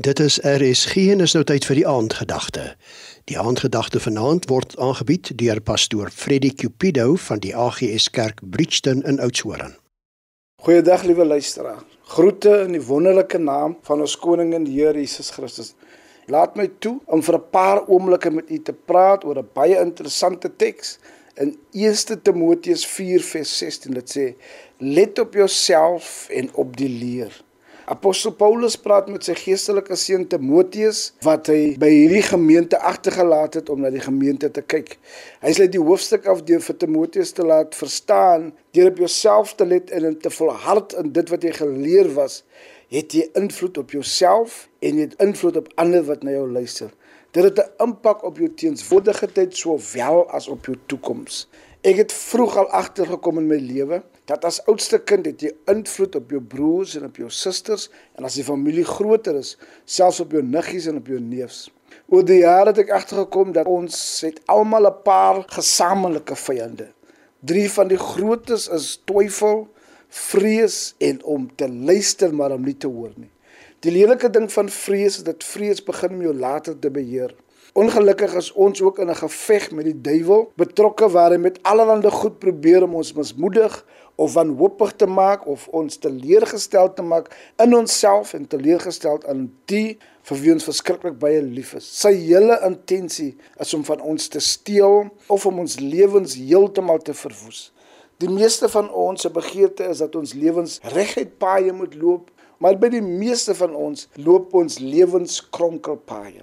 Dit is RSG en is nou tyd vir die aandgedagte. Die aandgedagte vanaand word aangebied deur pastoor Freddie Cupido van die AGS Kerk Bridgton in Oudtshoorn. Goeiedag liewe luisteraar. Groete in die wonderlike naam van ons koning en Here Jesus Christus. Laat my toe om vir 'n paar oomblikke met u te praat oor 'n baie interessante teks in 1 Timoteus 4:16. Dit sê: "Let op jouself en op die leer." Apostel Paulus praat met sy geestelike seun Timoteus wat hy by hierdie gemeente agtergelaat het om na die gemeente te kyk. Hy sê die hoofstuk af deur vir Timoteus te laat verstaan deur op jouself te let en te volhard in dit wat jy geleer was, het jy invloed op jouself en jy het invloed op ander wat na jou luister. Dit het 'n impak op jou teenswoordige tyd sowel as op jou toekoms. Ek het vroeg al agtergekom in my lewe dat as oudste kind het jy invloed op jou broers en op jou susters en as die familie groter is, selfs op jou niggies en op jou neefs. Oor die jare het ek agtergekom dat ons het almal 'n paar gesamentlike vyande. Drie van die grootes is twyfel, vrees en om te luister maar om nie te hoor nie. Die lelike ding van vrees is dat vrees begin om jou later te beheer. Ongelukkig is ons ook in 'n geveg met die duiwel, betrokke waar hy met allerlei goed probeer om ons mismoedig of wanhoopig te maak of ons teleurgestel te maak in onsself en teleurgestel aan die vir wie ons verskriklik baie lief is. Sy hele intensie is om van ons te steel of om ons lewens heeltemal te verwoes. Die meeste van ons se begeerte is dat ons lewens reguit paaie moet loop, maar by die meeste van ons loop ons lewens kronkelpaaie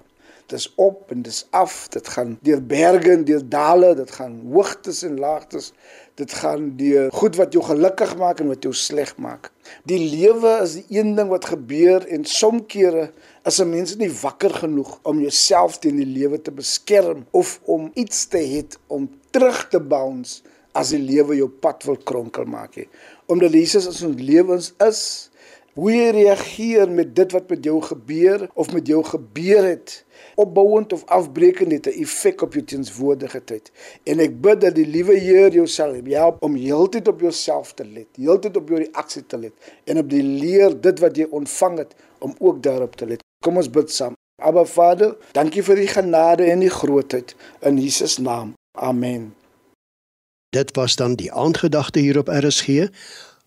dis op en dis af. Dit gaan deur berge en deur dale, dit gaan hoogtes en laagtes. Dit gaan deur goed wat jou gelukkig maak en wat jou sleg maak. Die lewe is die een ding wat gebeur en soms kere is 'n mens nie wakker genoeg om jouself teen die lewe te beskerm of om iets te hê om terug te bounce as die lewe jou pad wil kronkel maak nie. Omdat Jesus in ons lewens is, hoe jy reageer met dit wat met jou gebeur of met jou gebeur het opbouend of afbreekend het 'n effek op jou teenswoordigheid. En ek bid dat die liewe Heer jou sal help om heeltyd op jouself te let, heeltyd op jou reaksie te let en op die leer dit wat jy ontvang het om ook daarop te let. Kom ons bid saam. Aba Vader, dankie vir die genade en die grootheid in Jesus naam. Amen. Dit was dan die aandgedagte hier op RSG,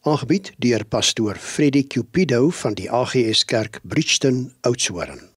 aangebied deur pastoor Freddie Cupido van die AGS Kerk Bridgton Oudtshoorn.